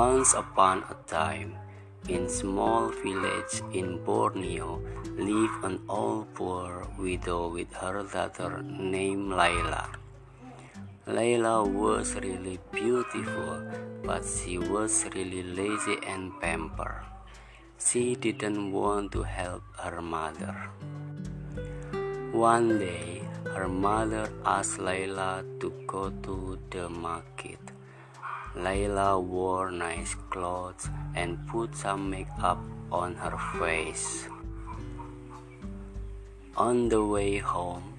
Once upon a time, in small village in Borneo, lived an old poor widow with her daughter named Layla. Layla was really beautiful, but she was really lazy and pampered. She didn't want to help her mother. One day, her mother asked Layla to go to the market. Layla wore nice clothes and put some makeup on her face. On the way home,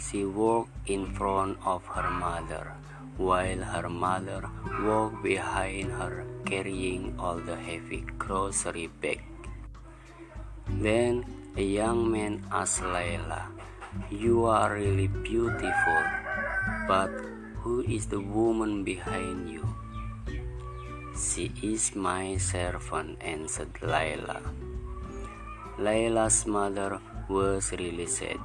she walked in front of her mother, while her mother walked behind her carrying all the heavy grocery bag. Then a young man asked Layla, You are really beautiful, but who is the woman behind you? She is my servant, answered Layla. Layla's mother was really sad.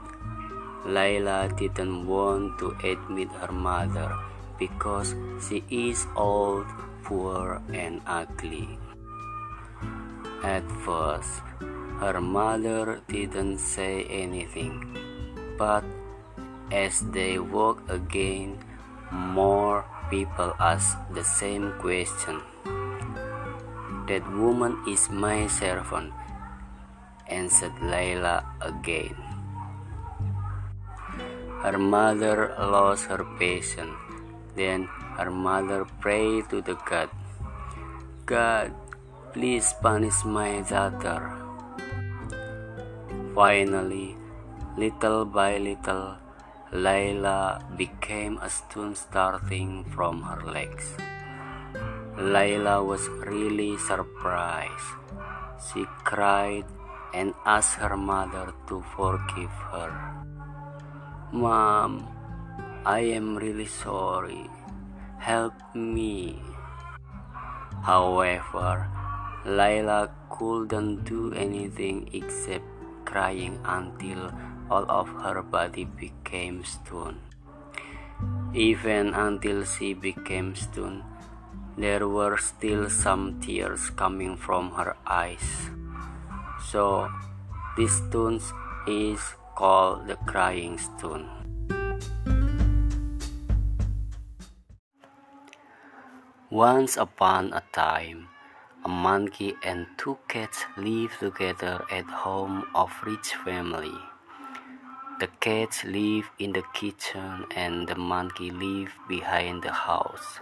Layla didn't want to admit her mother because she is old, poor, and ugly. At first, her mother didn't say anything, but as they walked again, more people asked the same question. That woman is my servant, answered Layla again. Her mother lost her patience. Then her mother prayed to the God, God, please punish my daughter. Finally, little by little, Layla became a stone starting from her legs. Layla was really surprised. She cried and asked her mother to forgive her. Mom, I am really sorry. Help me. However, Layla couldn't do anything except crying until all of her body became stone. Even until she became stone, there were still some tears coming from her eyes. So, this stone is called the crying stone. Once upon a time, a monkey and two cats lived together at home of rich family. The cats lived in the kitchen and the monkey lived behind the house.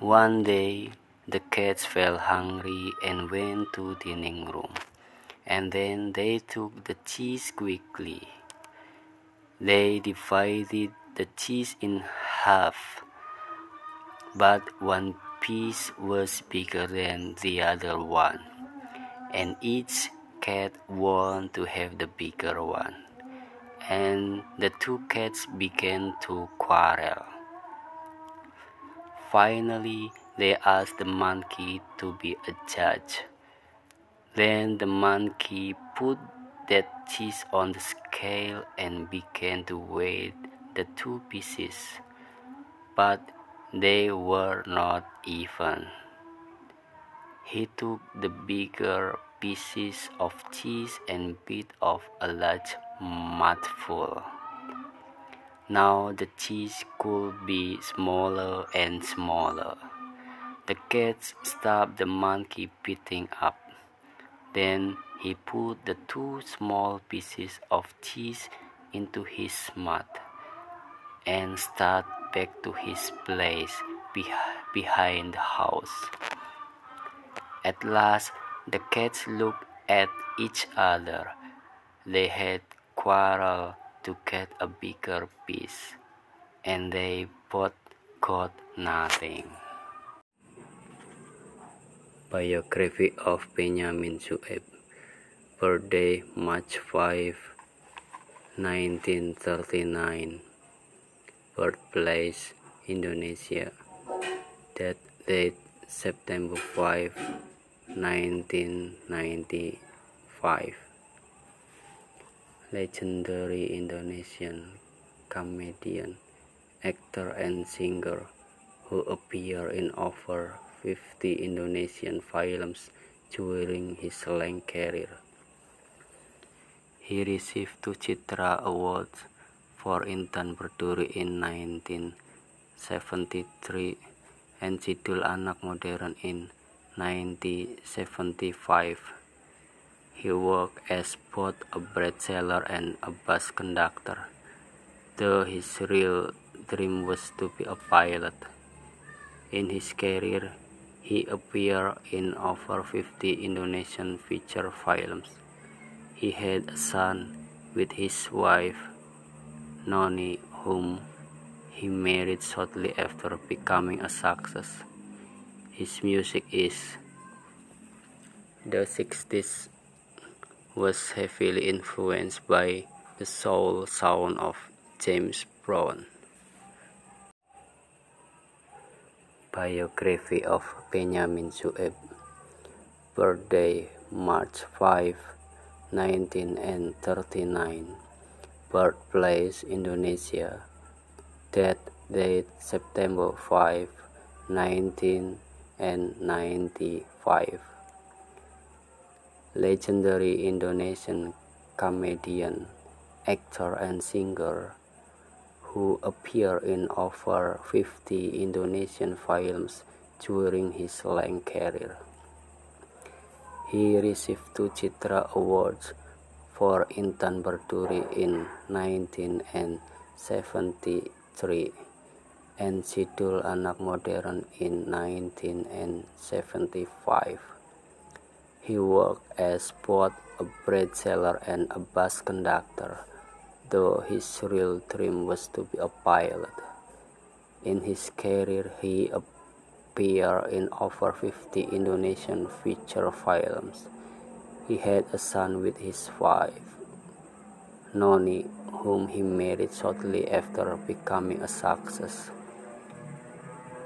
One day, the cats felt hungry and went to the dining room, and then they took the cheese quickly. They divided the cheese in half, but one piece was bigger than the other one, and each cat wanted to have the bigger one, and the two cats began to quarrel. Finally, they asked the monkey to be a judge. Then the monkey put that cheese on the scale and began to weigh the two pieces, but they were not even. He took the bigger pieces of cheese and bit off a large mouthful. Now the cheese could be smaller and smaller. The cat stopped the monkey beating up. Then he put the two small pieces of cheese into his mouth and started back to his place behind the house. At last, the cats looked at each other. They had quarreled to get a bigger piece, and they both got nothing. Biography of Benjamin Sueb Birthday March 5, 1939 Birthplace Indonesia. Death date September 5, 1995 legendary Indonesian comedian, actor and singer who appeared in over 50 Indonesian films during his long career. He received two Citra Awards for Intan Berduri in 1973 and Sidul Anak Modern in 1975. He worked as both a bread seller and a bus conductor, though his real dream was to be a pilot. In his career, he appeared in over 50 Indonesian feature films. He had a son with his wife, Noni, whom he married shortly after becoming a success. His music is the 60s was heavily influenced by the soul sound of James Brown. Biography of Benyamin Sueb Birthday March 5, 1939 Birthplace Indonesia Death date September 5, 19 and 95. Legendary Indonesian comedian, actor, and singer who appeared in over 50 Indonesian films during his long career. He received two Citra Awards for Intan Berduri in 1973 and Si Doel Anak Modern in 1975. He worked as both a bread seller and a bus conductor, though his real dream was to be a pilot. In his career, he appeared in over 50 Indonesian feature films. He had a son with his wife, Noni, whom he married shortly after becoming a success.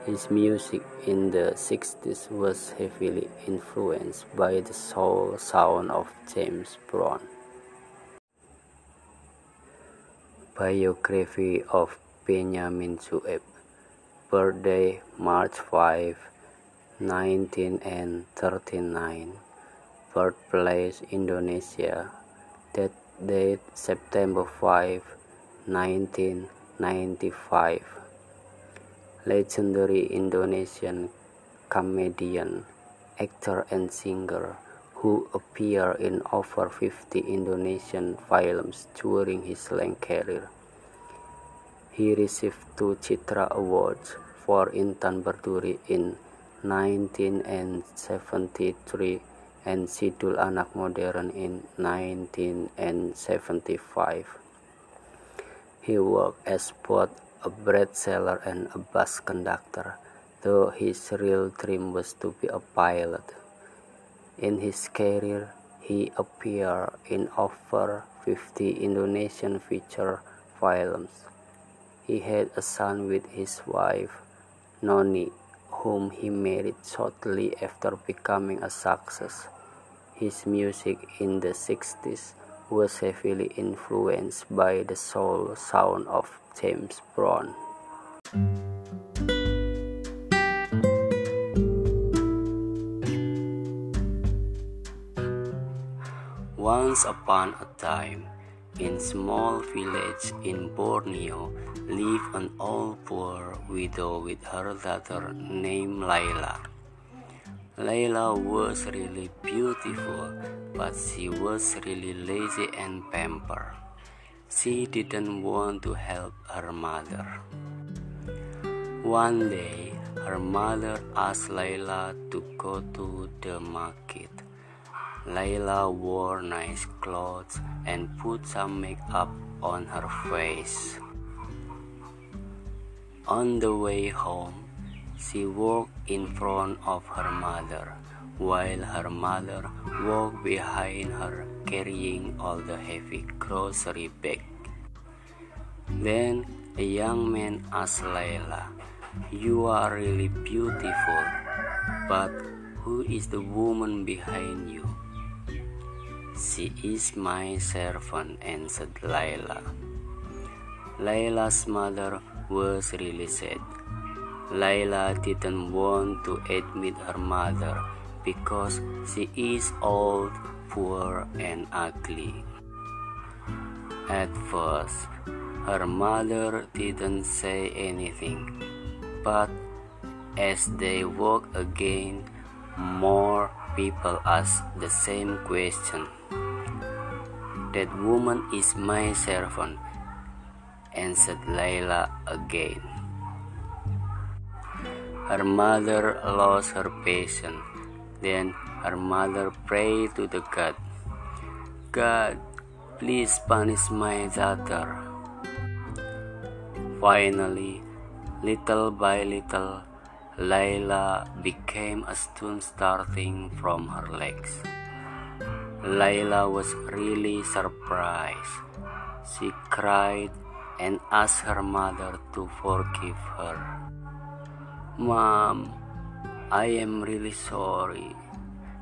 His music in the 60s was heavily influenced by the soul sound of James Brown. Biography of Benyamin Sueb. Birthday March 5, 1939 Birthplace Indonesia. Death date September 5, 1995 legendary Indonesian comedian, actor and singer who appeared in over 50 Indonesian films during his long career. He received two Citra Awards for Intan Berduri in 1973 and Si Doel Anak Modern in 1975. He worked as both a bread seller and a bus conductor, though his real dream was to be a pilot. In his career, he appeared in over 50 Indonesian feature films. He had a son with his wife, Noni, whom he married shortly after becoming a success. His music in the 60s was heavily influenced by the soul sound of James Brown. Once upon a time, in small village in Borneo, lived an old poor widow with her daughter named Laila. Laila was really beautiful, but she was really lazy and pampered. She didn't want to help her mother. One day, her mother asked Layla to go to the market. Layla wore nice clothes and put some makeup on her face. On the way home, she walked in front of her mother, while her mother walked behind her carrying all the heavy grocery bag. Then a young man asked Layla, You are really beautiful, but who is the woman behind you? She is my servant, answered Layla. Layla's mother was really sad. Layla didn't want to admit her mother because she is old, poor, and ugly. At first, her mother didn't say anything, but as they walked again, more people asked the same question. That woman is my servant, answered Layla again. Her mother lost her patience. Then her mother prayed to the God, God, please punish my daughter. Finally, little by little, Layla became a stone starting from her legs. Layla was really surprised. She cried and asked her mother to forgive her. Mom, I am really sorry.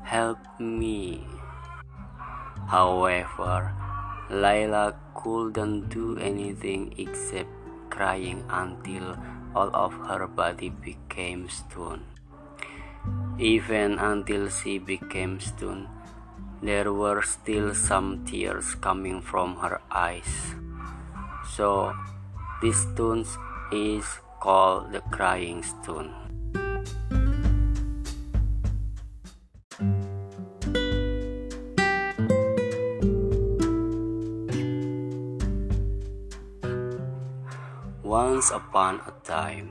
Help me. However, Layla couldn't do anything except crying until all of her body became stone. Even until she became stone, there were still some tears coming from her eyes. So, this stone is called the crying stone. Once upon a time,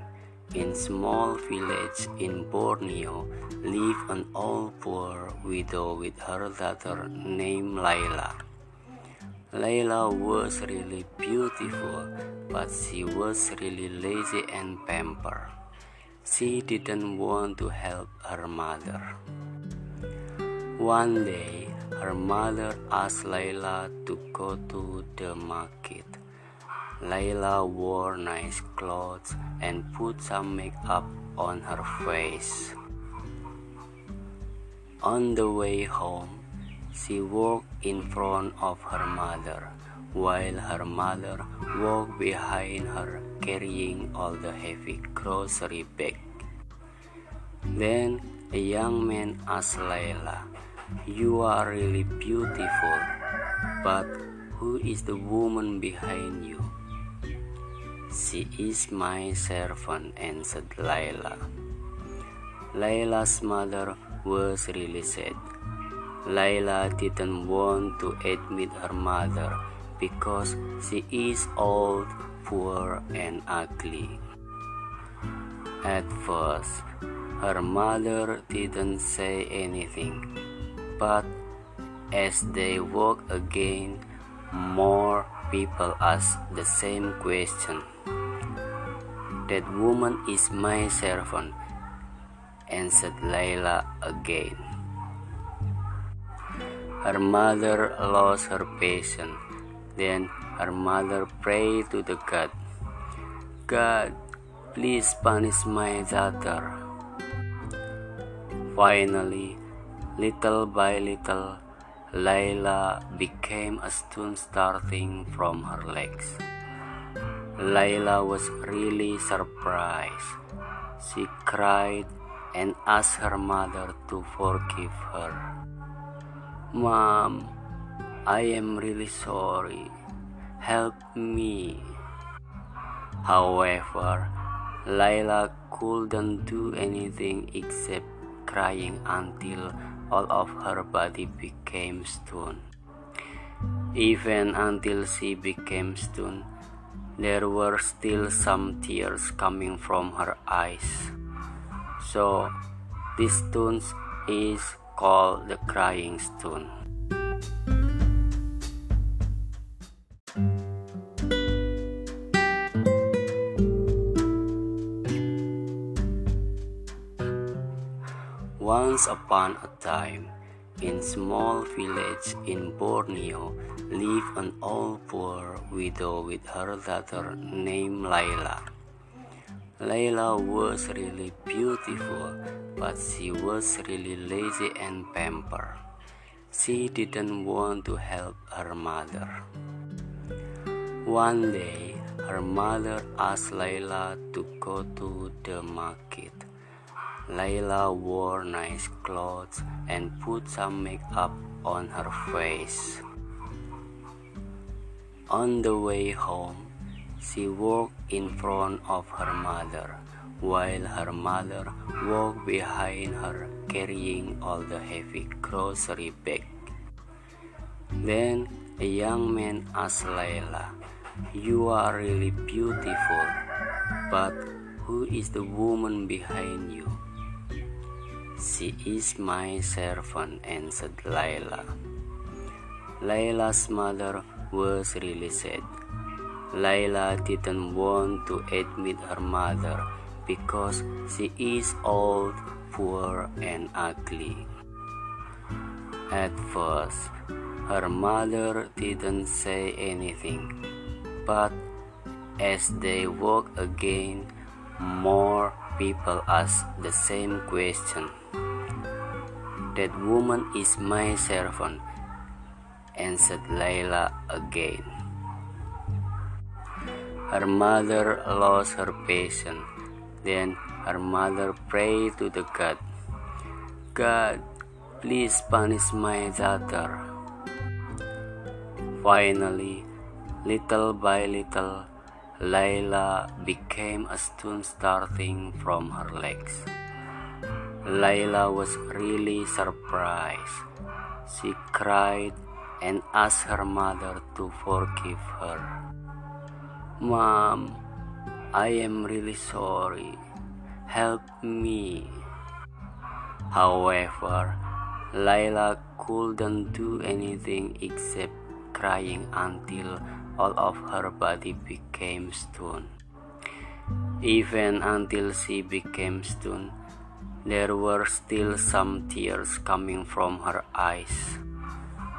in small village in Borneo, lived an old poor widow with her daughter named Layla. Layla was really beautiful, but she was really lazy and pampered. She didn't want to help her mother. One day, her mother asked Layla to go to the market. Layla wore nice clothes and put some makeup on her face. On the way home, she walked in front of her mother, while her mother walked behind her carrying all the heavy grocery bag. Then a young man asked Layla, You are really beautiful, but who is the woman behind you? She is my servant, answered Layla. Layla's mother was really sad. Layla didn't want to admit her mother because she is old, poor, and ugly. At first, her mother didn't say anything, but as they walked again, more people asked the same question. That woman is my servant, answered Layla again. Her mother lost her patience. Then her mother prayed to the God, God, please punish my daughter. Finally, little by little, Layla became a stone starting from her legs. Layla was really surprised. She cried and asked her mother to forgive her. Mom, I am really sorry. Help me. However, Layla couldn't do anything except crying until all of her body became stone. Even until she became stone, there were still some tears coming from her eyes. So, this stone is called the crying stone. Once upon a time, in small village in Borneo, lived an old poor widow with her daughter named Layla. Layla was really beautiful, but she was really lazy and pampered. She didn't want to help her mother. One day, her mother asked Layla to go to the market. Layla wore nice clothes and put some makeup on her face. On the way home, she walked in front of her mother, while her mother walked behind her carrying all the heavy grocery bag. Then a young man asked Layla, You are really beautiful, but who is the woman behind you? She is my servant, answered Layla. Layla's mother was really sad. Layla didn't want to admit her mother because she is old, poor, and ugly. At first, her mother didn't say anything, but as they walked again, more people asked the same question. That woman is my servant, answered Layla again. Her mother lost her patience. Then her mother prayed to the God, God, please punish my daughter. Finally, little by little, Layla became a stone starting from her legs. Layla was really surprised. She cried and asked her mother to forgive her. Mom, I am really sorry. Help me. However, Layla couldn't do anything except crying until all of her body became stone. Even until she became stone, there were still some tears coming from her eyes.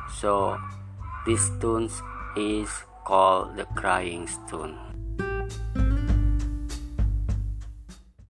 So, this stone is called the crying stone.